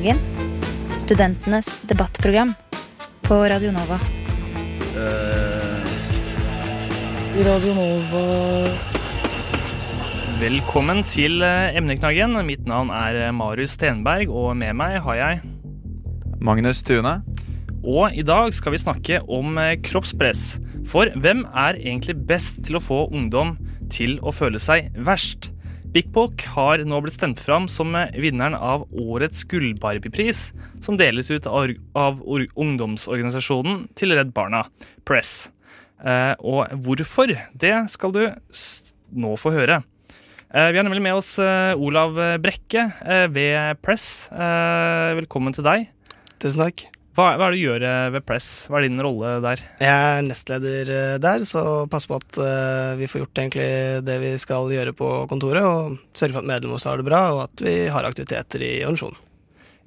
Emneknaggen. Studentenes debattprogram på Radio Nova. Uh, Radio Nova Velkommen til eh, Emneknaggen. Mitt navn er eh, Marius Stenberg, og med meg har jeg Magnus Tune. Og i dag skal vi snakke om kroppspress. For hvem er egentlig best til å få ungdom til å føle seg verst? Big Book har nå blitt stemt fram som eh, vinneren av årets Gull-Barbie-pris, som deles ut av, ungdomsorganisasjonen til Redd Barna, Press. Eh, og hvorfor, det skal du nå få høre. Eh, Vi har nemlig med oss Olav Brekke ved Press. Velkommen til deg. Tusen takk. Hva, hva er det du gjør eh, ved Press? Hva er din rolle der? Jeg er nestleder eh, der, så pass på at eh, vi får gjort egentlig det vi skal gjøre på kontoret, og sørge for at medlemmene våre har det bra, og at vi har aktiviteter i organisasjonen.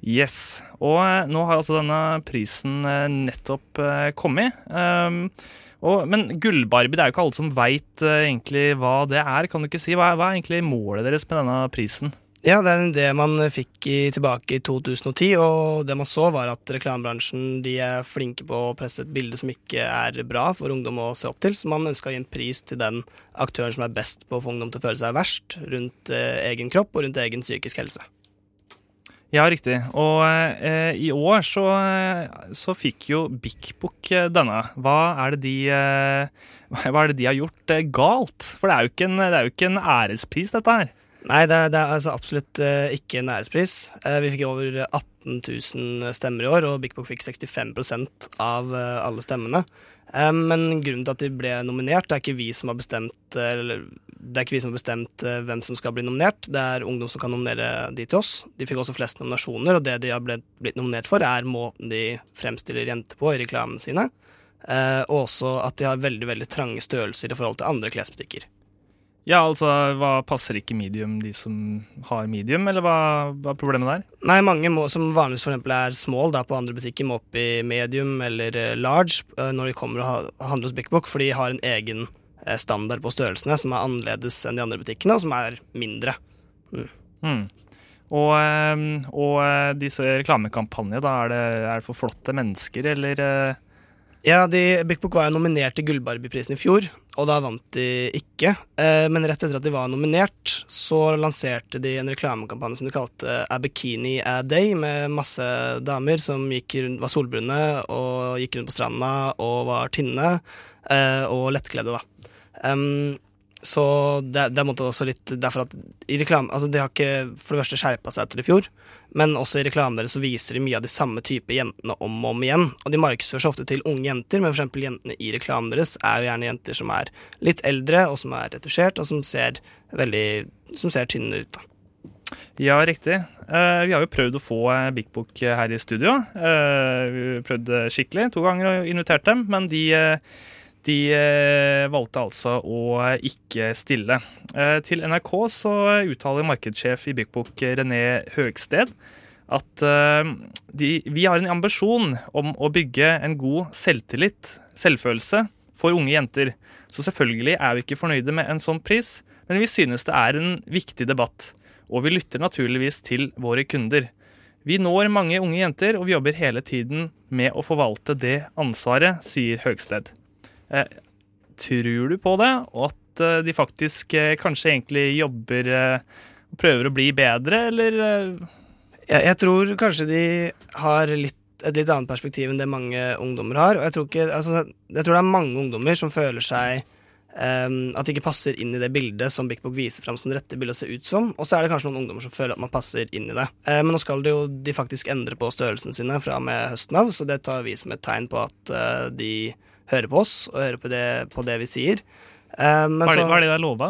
Yes. Og nå har altså denne prisen nettopp kommet. Um, og, men Gull-Barbie, det er jo ikke alle som veit egentlig hva det er. Kan du ikke si? Hva er, hva er egentlig målet deres med denne prisen? Ja, det er en idé man fikk i, tilbake i 2010, og det man så var at reklamebransjen de er flinke på å presse et bilde som ikke er bra for ungdom å se opp til, så man ønska å gi en pris til den aktøren som er best på å få ungdom til å føle seg verst rundt eh, egen kropp og rundt egen psykisk helse. Ja, riktig. Og eh, i år så, så fikk jo Bik Bok eh, denne. Hva er det de eh, Hva er det de har gjort eh, galt? For det er, en, det er jo ikke en ærespris, dette her. Nei, det det er altså absolutt eh, ikke en ærespris. Eh, vi fikk over 18 000 stemmer i år, og Big Book fikk 65 av eh, alle stemmene. Men grunnen til at de ble nominert, det er ikke vi som har bestemt eller, Det er ikke vi som har bestemt hvem som skal bli nominert, det er ungdom som kan nominere de til oss. De fikk også flest nominasjoner, og det de har blitt, nominert for, er måten de fremstiller jenter på i reklamene sine. Og også at de har veldig veldig trange størrelser i forhold til andre klesbutikker. Ja, altså, hva passer ikke medium, de som har medium, eller hva, hva er problemet der? Nei, mange må, som vanligvis eksempel er small da, på andre butikker, må opp i medium eller eh, large eh, når de kommer og handler hos Big Book, for de har en egen eh, standard på størrelsene som er annerledes enn de andre butikkene, og som er mindre. Og, eh, og eh, disse reklamekampanjene, da, er det, er det for flotte mennesker, eller Ja, de, Big Book var jo nominert til Gullbarbieprisen i fjor, og da vant de ikke. Eh, men rett etter at de var nominert, så lanserte de en reklamekampanje som de kalte A Bikini A Day, med masse damer som rundt, var solbrune og gikk rundt på stranda og var tynne eh, og lettkledde, da. Em, så det, det på også litt derfor at i reklame Altså, de har ikke for det første skjerpa seg etter i fjor, men også i reklamen deres så viser de mye av de samme type jentene om og om igjen. Og de markedsfører seg ofte til unge jenter, men for eksempel jentene i reklamen deres er jo gjerne jenter som er litt eldre, og som er retusjert, og som ser veldig Som ser tynne ut, da. Ja, riktig. Eh, vi har jo prøvd å få eh, Big Book eh, her i studio. Vi prøvde skikkelig to ganger og invitert dem, men de, de eh, valgte altså å ikke stille. Eh, til NRK så uttaler markedssjef i Byggbok René Høgsted at eh, de, vi har en ambisjon om å bygge en god selvtillit, selvfølelse, for unge jenter. Så selvfølgelig er vi ikke fornøyde med en sånn pris, men vi synes det er en viktig debatt. Og vi lytter naturligvis til våre kunder. Vi når mange unge jenter, og vi jobber hele tiden med å forvalte det ansvaret, sier Høgsted. Eh, tror du på det, og at eh, de faktisk eh, kanskje egentlig jobber og prøver å bli bedre, eller Jeg, jeg tror kanskje de har litt, et litt annet perspektiv enn det mange ungdommer har. Og jeg tror, ikke, altså, jeg tror det er mange ungdommer som føler seg um, At de ikke passer inn i det bildet som Big Book viser fram som det rette bildet å se ut som. Og så er det kanskje noen ungdommer som føler at man passer inn i det. Uh, men nå skal det jo de faktisk endre på størrelsen sine fra og med høsten av, så det tar vi som et tegn på at uh, de hører på oss og hører på det, på det vi sier. Eh, men hva, er det, så- hva er det de har lova?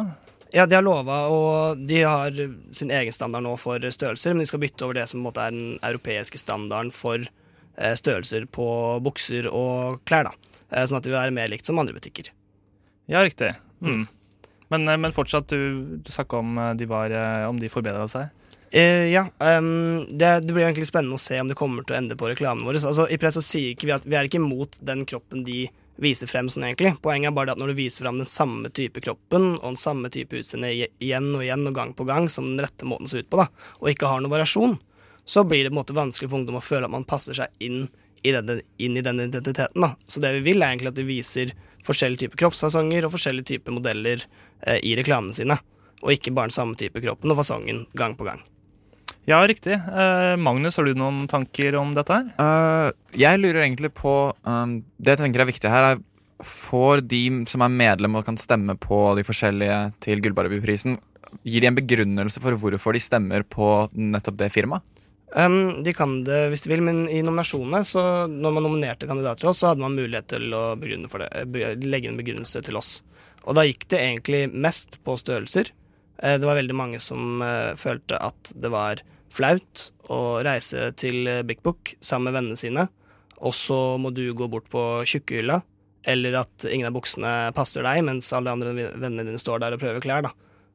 Ja, de har lova, og de har sin egen standard nå for størrelser, men de skal bytte over det som en måte er den europeiske standarden for eh, størrelser på bukser og klær. da. Eh, Sånn at det vil være mer likt som andre butikker. Ja, riktig. Mm. Men, eh, men fortsatt, du, du snakka om eh, de var, eh, om de forbedra seg. Eh, ja, Um, det, det blir egentlig spennende å se om det kommer til å ende på reklamen vår. Altså, I press så sier ikke vi at vi er ikke imot den kroppen de viser frem sånn egentlig. Poenget er bare at når du viser frem den samme type kroppen og den samme type utseende igjen og igjen og gang på gang som den rette måten ser ut på, da, og ikke har noen variasjon, så blir det på en måte vanskelig for ungdom å føle at man passer seg inn i, denne, inn i den identiteten. da. Så det vi vil, er egentlig at de viser forskjellige typer kroppsfasonger og forskjellige typer modeller eh, i reklamene sine, og ikke bare den samme type kroppen og fasongen gang på gang. Ja, riktig. Uh, Magnus, har du noen tanker om dette her? Uh, jeg lurer egentlig på um, Det jeg tenker er viktig her, er Får de som er medlem og kan stemme på de forskjellige til Gullbarbieprisen, gir de en begrunnelse for hvorfor de stemmer på nettopp det firmaet? Um, de kan det hvis de vil, men i nominasjonene, så når man nominerte kandidater til oss, så hadde man mulighet til å for det, eh, legge en begrunnelse til oss. Og da gikk det egentlig mest på størrelser. Eh, Det var veldig mange som følte at det var flaut å reise til Big Book sammen med vennene sine, og så må du gå bort på tjukkehylla, eller at ingen av buksene passer deg, mens alle andre vennene dine står der og prøver klær. da.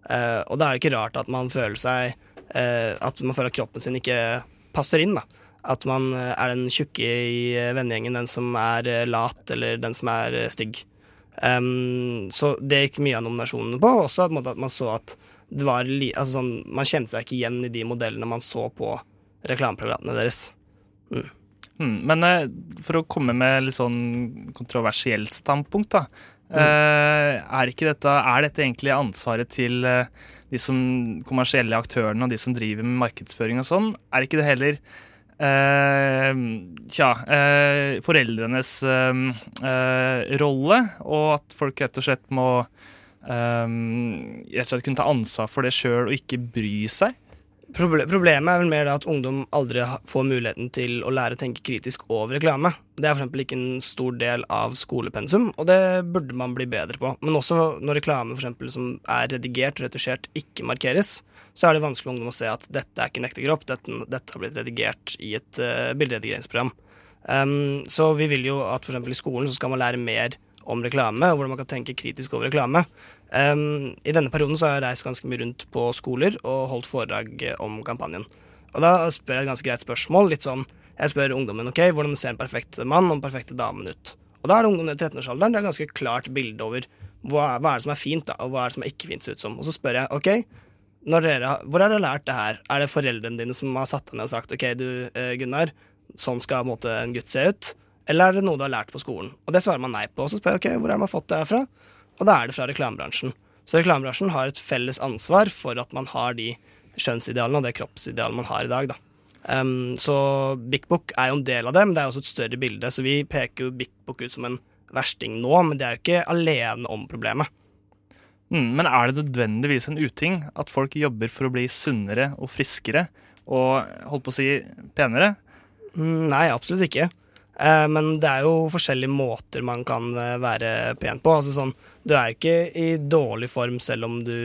Uh, og da er det ikke rart at man føler seg uh, At man føler at kroppen sin ikke passer inn. da. At man eh, er den tjukke i vennegjengen, den som er lat, eller den som er stygg. Um, så det gikk mye av nominasjonene på. Også at man så at det var altså sånn, Man kjente seg ikke igjen i de modellene man så på reklameprogrammene deres. Hmm, men eh, for å komme med litt sånn kontroversielt standpunkt, da. Mm. Eh, er dette Er dette egentlig ansvaret til eh, de som kommersielle aktørene og de som driver med markedsføring og sånn? Er ikke det heller eh, Tja eh, Foreldrenes eh, rolle, og at folk rett og slett må eh, rett og slett kunne ta ansvar for det sjøl og ikke bry seg? Problemet er vel mer at ungdom aldri får muligheten til å lære å tenke kritisk over reklame. Det er eksempel ikke en stor del av skolepensum, og det burde man bli bedre på. Men også når reklame for eksempel, som er redigert og retusjert, ikke markeres, så er det vanskelig for ungdom å se at dette er ikke en ekte kropp, dette, dette har blitt redigert i et uh, bilderedigeringsprogram. Um, så vi vil jo at eksempel i skolen så skal man lære mer om reklame, og hvordan man kan tenke kritisk over reklame. Um, I denne perioden så har jeg reist ganske mye rundt på skoler og holdt foredrag eh, om kampanjen. Og da spør jeg et ganske greit spørsmål. litt sånn, Jeg spør ungdommen ok, hvordan ser en perfekt mann og den perfekte damen ut. Og da er det ungdommen i 13-årsalderen. Det er et ganske klart bilde over hva, hva er det som er fint, da, og hva er det som er ikke fint ser ut som. Og så spør jeg ok, dere, hvor har dere lært det her? Er det foreldrene dine som har satt deg ned og sagt ok, du eh, Gunnar, sånn skal en gutt se ut? Eller er det noe du har lært på skolen? Og det svarer man nei på. Og så spør jeg ok, hvor har man fått det her fra? Og da er det fra reklamebransjen. Så reklamebransjen har et felles ansvar for at man har de skjønnsidealene og det kroppsidealet man har i dag. Da. Um, så Big Book er jo en del av det, men det er også et større bilde. Så vi peker jo Big Book ut som en versting nå, men det er jo ikke alene om problemet. Mm, men er det nødvendigvis en uting at folk jobber for å bli sunnere og friskere og holdt på å si penere? Mm, Nei, absolutt ikke. Eh, men det er jo forskjellige måter man kan eh, være pen på. Altså sånn, du er ikke i dårlig form selv om du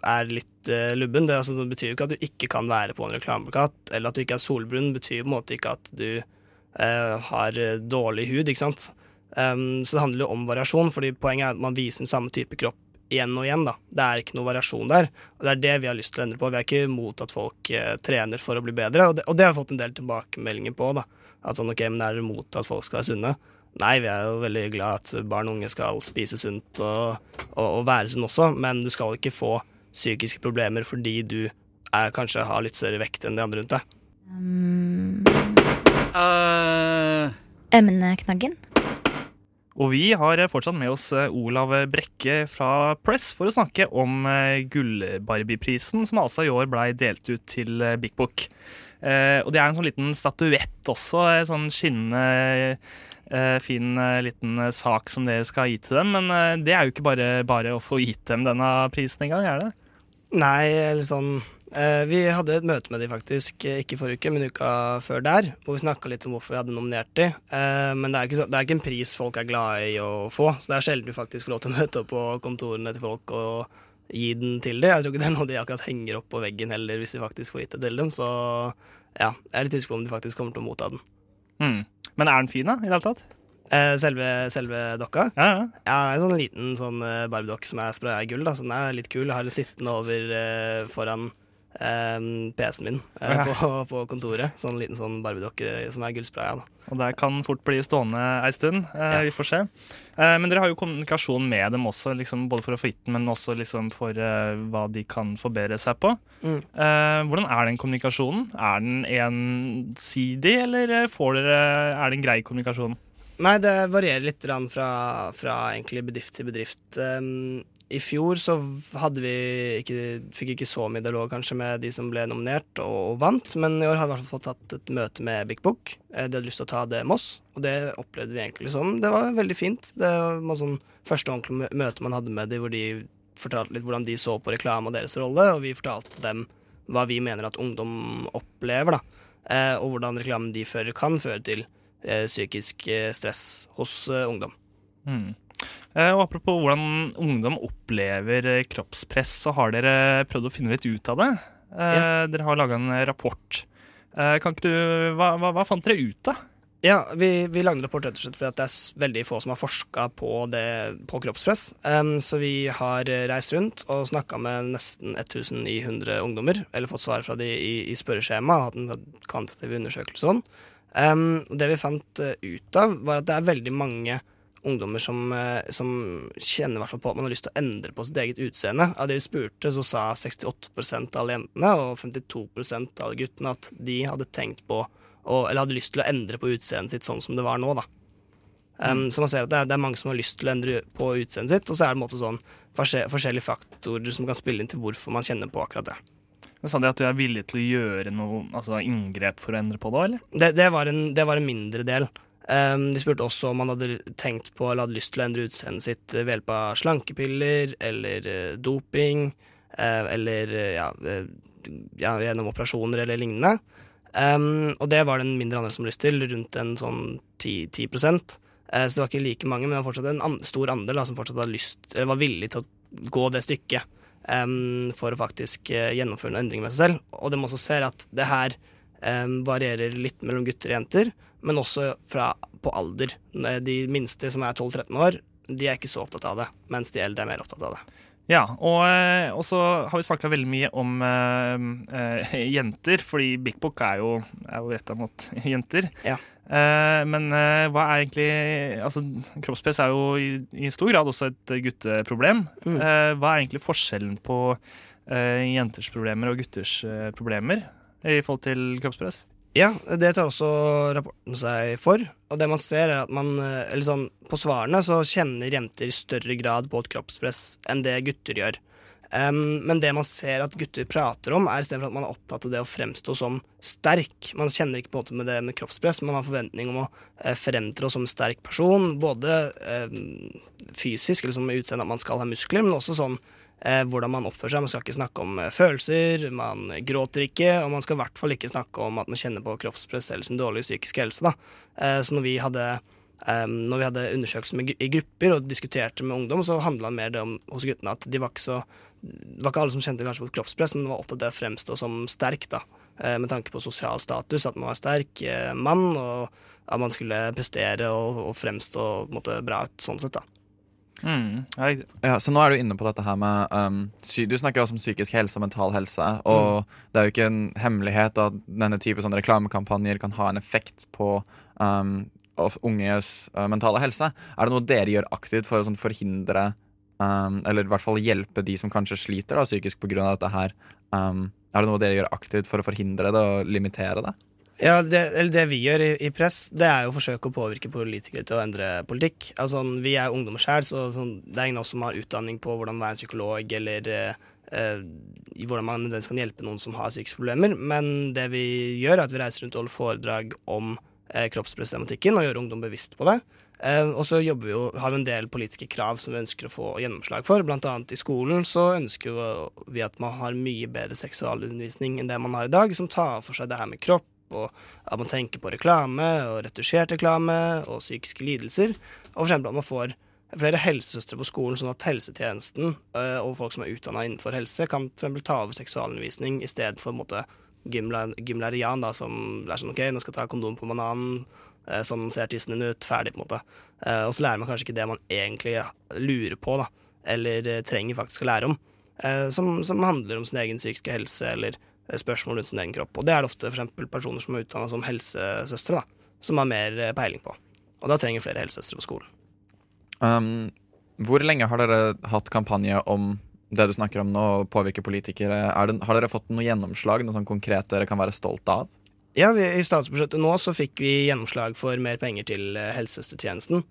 er litt eh, lubben. Det, altså, det betyr jo ikke at du ikke kan være på en reklameplakat, eller at du ikke er solbrun. Det betyr på en måte ikke at du eh, har dårlig hud, ikke sant. Um, så det handler jo om variasjon, fordi poenget er at man viser den samme type kropp igjen og igjen. da. Det er ikke noe variasjon der, og det er det vi har lyst til å endre på. Vi er ikke imot at folk eh, trener for å bli bedre, og det, og det har vi fått en del tilbakemeldinger på. da. At sånn, ok, men Er dere imot at folk skal være sunne? Nei, vi er jo veldig glad at barn og unge skal spise sunt og, og, og være sunn også, men du skal ikke få psykiske problemer fordi du er, kanskje har litt større vekt enn de andre rundt deg. Eh, Emneknaggen. Og vi har fortsatt med oss eh, Olav Brekke fra Press for å snakke om eh, Gullbarbieprisen, som altså i år blei delt ut til eh, Big Book. Eh, og det er en sånn liten statuett også, en sånn skinnende eh, fin eh, liten eh, sak som dere skal gi til dem. Men eh, det er jo ikke bare bare å få gitt dem denne prisen engang, er det? Nei, eller sånn eh, Vi hadde et møte med de faktisk, eh, ikke forrige uke, men uka før der, hvor vi snakka litt om hvorfor vi hadde nominert de. Eh, men det er, ikke så, det er ikke en pris folk er glade i å få, så det er sjelden vi faktisk får lov til å møte opp på kontorene til folk og, gi den til dem. Jeg tror ikke det er noe de akkurat henger opp på veggen heller, hvis vi faktisk får gitt det til dem. Så ja, jeg er litt usikker på om de faktisk kommer til å motta den. Mm. Men er den fin, da? I det hele tatt? Eh, selve, selve dokka? Ja, ja. Ja, en sånn liten sånn eh, Barbie-dokke som er spraya i gull. Da. Så den er litt kul. Jeg har den sittende over eh, foran eh, PC-en min Ja. på, på kontoret. Sånn liten sånn Barbie-dokke som er gullspraya. Og det kan fort bli stående ei stund. Eh, Ja. Vi får se. Eh, men dere har jo kommunikasjon med dem også, liksom, både for å få gitt men også liksom for hva de kan forbedre seg på. Mm. Eh, hvordan er den kommunikasjonen? Er den ensidig, eller får dere, er det en grei kommunikasjon? Nei, det varierer litt fra, fra bedrift til bedrift. Um, I fjor så hadde vi ikke, fikk ikke så mye dialog kanskje med de som ble nominert og, og vant, men i år har vi i hvert fall fått hatt et møte med Big Book. Eh, De hadde lyst til å ta det med oss, og det opplevde vi egentlig som Det var veldig fint. Det var sånn første ordentlige møte man hadde med dem, hvor de fortalte litt hvordan de så på reklame og deres rolle, og vi fortalte dem hva vi mener at ungdom opplever, da. Eh, og hvordan reklamen de fører, kan føre til eh, psykisk eh, stress hos eh, ungdom. Mm. Eh, og apropos hvordan ungdom opplever eh, kroppspress, så har dere prøvd å finne litt ut av det. Ja. Dere har laga en rapport. Eh, du, hva, hva, hva fant dere ut av? Ja, vi, vi lagde rapport rett og slett fordi det er veldig få som har forska på, på kroppspress. Um, så vi har eh, reist rundt og snakka med nesten 1900 ungdommer, eller fått svar fra de i, i spørreskjema, hatt en kvantitativ undersøkelse sånn. Em, det vi fant eh, ut av, var at det er veldig mange ungdommer som, eh, som kjenner hvert fall på at man har lyst til å endre på sitt eget utseende. Av de vi spurte, så sa 68 av alle jentene og 52 av alle guttene at de hadde tenkt på og, eller hadde lyst til å endre på utseendet sitt sånn som det var nå. da. Um, Så man ser at det er, det er mange som har lyst til å endre på utseendet sitt, og så er det en måte sånn forskjellige faktorer som kan spille inn til hvorfor man kjenner på akkurat det. Men Sa de at du er villig til å gjøre noe altså inngrep for å endre på det, eller? Det, det, var, en, det var en mindre del. Um, de spurte også om man hadde tenkt på eller hadde lyst til å endre utseendet sitt ved hjelp av slankepiller eller eh, doping, eh, eller eh, ja, ja, gjennom operasjoner eller lignende. Um, og det var det en mindre andel som hadde lyst til, rundt en sånn 10, 10 Eh, Så det var ikke like mange, men det var fortsatt en stor andel da, som fortsatt lyst, var villig til å gå det stykket em, for å faktisk gjennomføre noen endringer med seg selv. Og det man også se at det her varierer litt mellom gutter og jenter, men også fra, på alder. De minste, som er 12-13 år, de er ikke så opptatt av det, mens de eldre er mer opptatt av det. Ja, og, eh, og så har vi snakka veldig mye om eh, eh, jenter, fordi Big Book er jo, er jo retta mot jenter. Ja. Eh, men eh, hva er egentlig Altså, kroppspress er jo i, i stor grad også et gutteproblem. Mm. Eh, hva er egentlig forskjellen på jenters problemer og gutters problemer i forhold til kroppspress? Ja, det tar også rapporten seg for. Og det man ser, er at man eh, sånn, på svarene så kjenner jenter i større grad på et kroppspress enn det gutter gjør. Um, men det man ser at gutter prater om, er istedenfor at man er opptatt av det å fremstå som sterk. Man kjenner ikke på en måte med det med kroppspress, man har forventning om å uh, fremtre som sterk person. Både uh, fysisk, eller som med utseende at man skal ha muskler, men også sånn hvordan man oppfører seg. Man skal ikke snakke om eh, følelser, man gråter ikke, og man skal i hvert fall ikke snakke om at man kjenner på kroppspress eller sin dårlige psykiske helse. Da. Eh, så når vi hadde eh, når vi hadde undersøkelser i grupper og diskuterte med ungdom, så handla det mer det om hos guttene at de var ikke så det var ikke alle som kjente kanskje på kroppspress, men var opptatt av å fremstå som sterk, da. Eh, med tanke på sosial status, at man var sterk eh, mann, og at man skulle prestere og, og fremstå måte, bra ut sånn sett, da. Mm, ja. Så nå er du inne på dette her med um, Du snakker også om psykisk helse og mental helse. Og det er jo ikke en hemmelighet at denne type sånne reklamekampanjer kan ha en effekt på um, unges uh, mentale helse. Er det noe dere gjør aktivt for å sånn, forhindre um, Eller i hvert fall hjelpe de som kanskje sliter da, psykisk pga. dette her? Um, er det noe dere gjør aktivt for å forhindre det og limitere det? Ja, det, eller det vi gjør i, i press, det er jo å forsøke å påvirke politikere til å endre politikk. Altså, vi er ungdommer sjøl, så sånn, det er ingen av oss som har utdanning på hvordan være en psykolog, eller eh, eh, hvordan man nødvendigvis kan hjelpe noen som har psykiske problemer. Men det vi gjør, er at vi reiser rundt og holder foredrag om eh, kroppspresstematikken og gjør ungdom bevisst på det. Eh, og så jobber vi jo, har vi en del politiske krav som vi ønsker å få gjennomslag for. Blant annet i skolen så ønsker vi at man har mye bedre seksualundervisning enn det man har i dag, som tar for seg det her med kropp og at man tenker på reklame og retusjert reklame og psykiske lidelser. Og eksempel at man får flere helsesøstre på skolen, sånn at helsetjenesten eh, og folk som er utdanna innenfor helse, kan for ta over seksualundervisning i stedet for måte gymlærerian, da, som er sånn OK, nå skal jeg ta kondom på bananen, eh, sånn ser tissen din ut, ferdig, på en måte. Eh, og så lærer man kanskje ikke det man egentlig lurer på, da, eller trenger faktisk å lære om, som, som handler om sin egen psykiske helse, eller spørsmål rundt sin egen kropp. Og det er det ofte eksempel personer som er utdanna som helsesøstre, da, som har mer eh, peiling på. Og da trenger flere helsesøstre på skolen. Um, hvor lenge har dere hatt kampanje om det du snakker om nå, å påvirke politikere? Er det, har dere fått noe gjennomslag, noe sånn konkret dere kan være stolt av? Ja, vi, I statsbudsjettet nå så fikk vi gjennomslag for mer penger til eh, helsesøstertjenesten.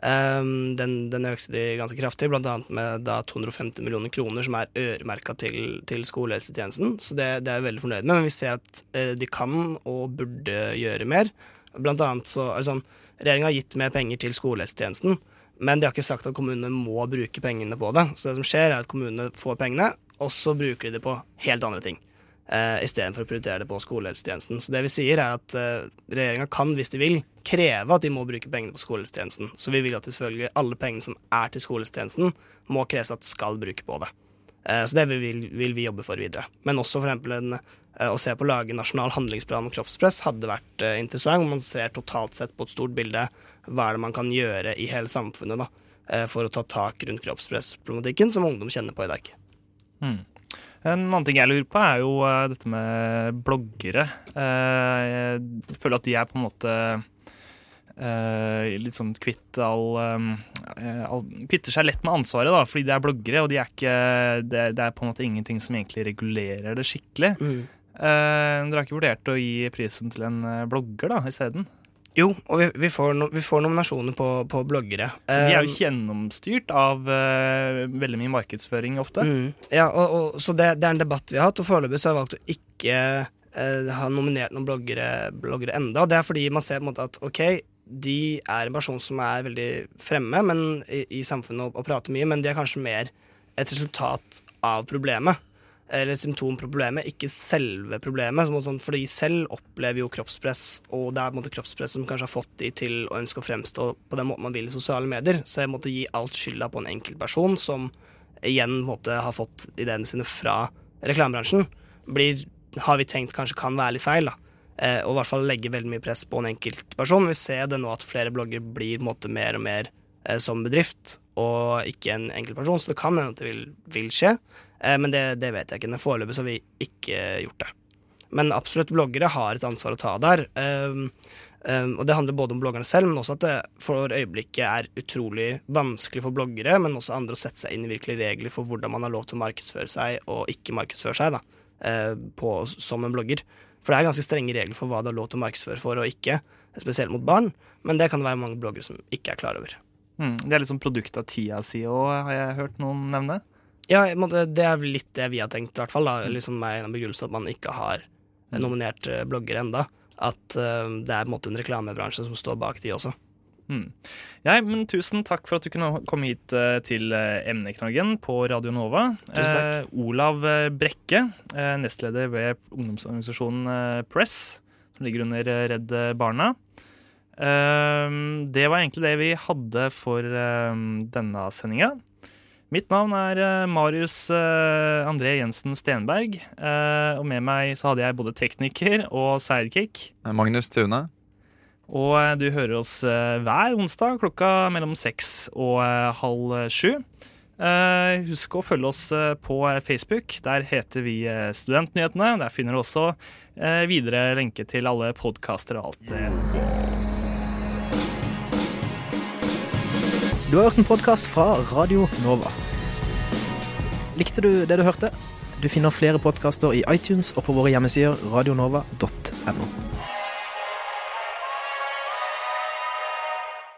Um, den, den økte de ganske kraftig, annet med da 250 millioner kroner som er øremerka til, til skolehelsetjenesten. Så det, det er jeg veldig fornøyd med. Men vi ser at eh, de kan og burde gjøre mer. Blant annet så altså, Regjeringa har gitt mer penger til skolehelsetjenesten, men de har ikke sagt at kommunene må bruke pengene på det. Så det som skjer, er at kommunene får pengene, og så bruker de det på helt andre ting uh, istedenfor å prioritere det på skolehelsetjenesten. Så det vi sier, er at uh, regjeringa kan, hvis de vil, kreve at de må bruke pengene på skolehelsetjenesten. Så vi vil at selvfølgelig alle pengene som er til skolehelsetjenesten, må kreves at skal bruke på det. Uh, så det vil, vil vi jobbe for videre. Men også for eksempel en, uh, å se på å lage nasjonal handlingsplan om kroppspress hadde vært interessant. interessant. Man ser totalt sett på et stort bilde hva er det man kan gjøre i hele samfunnet da, for å ta tak rundt kroppspressproblematikken som ungdom kjenner på i dag. Mm. En annen ting jeg lurer på, er jo eh, dette med bloggere. Eh, jeg føler at de er på en måte eh, litt sånn kvitt all, um, all Kvitter seg lett med ansvaret, da, fordi de er bloggere, og de er ikke, det, det er på en måte ingenting som egentlig regulerer det skikkelig. Mm. Uh, dere har ikke vurdert å gi prisen til en eh, blogger da, isteden? Jo, og vi, vi, får no, vi får nominasjoner på, på bloggere. De er jo Eh, gjennomstyrt av uh, veldig mye markedsføring ofte. Mm, ja, og, og, så det, det er en debatt vi har hatt, og foreløpig så har jeg valgt å ikke uh, ha nominert noen bloggere, bloggere enda. Det er fordi man ser på en måte at ok, de er en person som er veldig fremme men, i, i samfunnet og, og prater mye, men de er kanskje mer et resultat av problemet. Eller et symptom på problemet, ikke selve problemet. Sånn, for de selv opplever jo kroppspress, og det er på en måte kroppspress som kanskje har fått de til å ønske å fremstå på den måten man vil i sosiale medier. Så jeg måtte gi alt skylda på en enkeltperson som igjen måtte ha fått ideene sine fra reklamebransjen, blir, har vi tenkt kanskje kan være litt feil. da. Eh, og i hvert fall legge veldig mye press på en enkeltperson. Vi ser det nå at flere blogger blir måte mer og mer eh, som bedrift, og ikke en enkeltperson, så det kan hende at det vil, vil skje. Eh, men det, det vet jeg ikke. Foreløpig har vi ikke gjort det. Men absolutt, bloggere har et ansvar å ta der. Um, um, og det handler både om bloggerne selv, men også at det for øyeblikket er utrolig vanskelig for bloggere, men også andre å sette seg inn i virkelige regler for hvordan man har lov til å markedsføre seg og ikke markedsføre seg da, eh, på, som en blogger. For det er ganske strenge regler for hva det er lov til å markedsføre for og ikke, spesielt mot barn, men det kan det være mange bloggere som ikke er klar over. Mm. Det er liksom produkt av tida si òg, har jeg hørt noen nevne. Ja, det er litt det vi har tenkt, i hvert fall. Da. Liksom er en av begrunnelsene at man ikke har nominert eh, bloggere enda. At eh, det er en måte en reklamebransje som står bak de også. Mm. Ja, men tusen takk for at du kunne komme hit eh, til eh, emneknaggen på Radio Nova. Tusen takk. Eh, Olav eh, Brekke, eh, nestleder ved ungdomsorganisasjonen Press, som ligger under Redd Barna. Eh, det var egentlig det vi hadde for eh, denne sendinga. Mitt navn er Marius André Jensen Stenberg, eh, og med meg så hadde jeg både tekniker og sidekick. Magnus Tune. Og eh, du hører oss eh, hver onsdag klokka mellom seks og eh, halv sju. Husk å følge oss på Facebook. Der heter vi Studentnyhetene. Der finner du også videre lenke til alle podkaster og alt. Du har hørt en podkast fra Radio Nova. Likte du det du hørte? Du finner flere podkaster i iTunes og på våre hjemmesider radionova.no.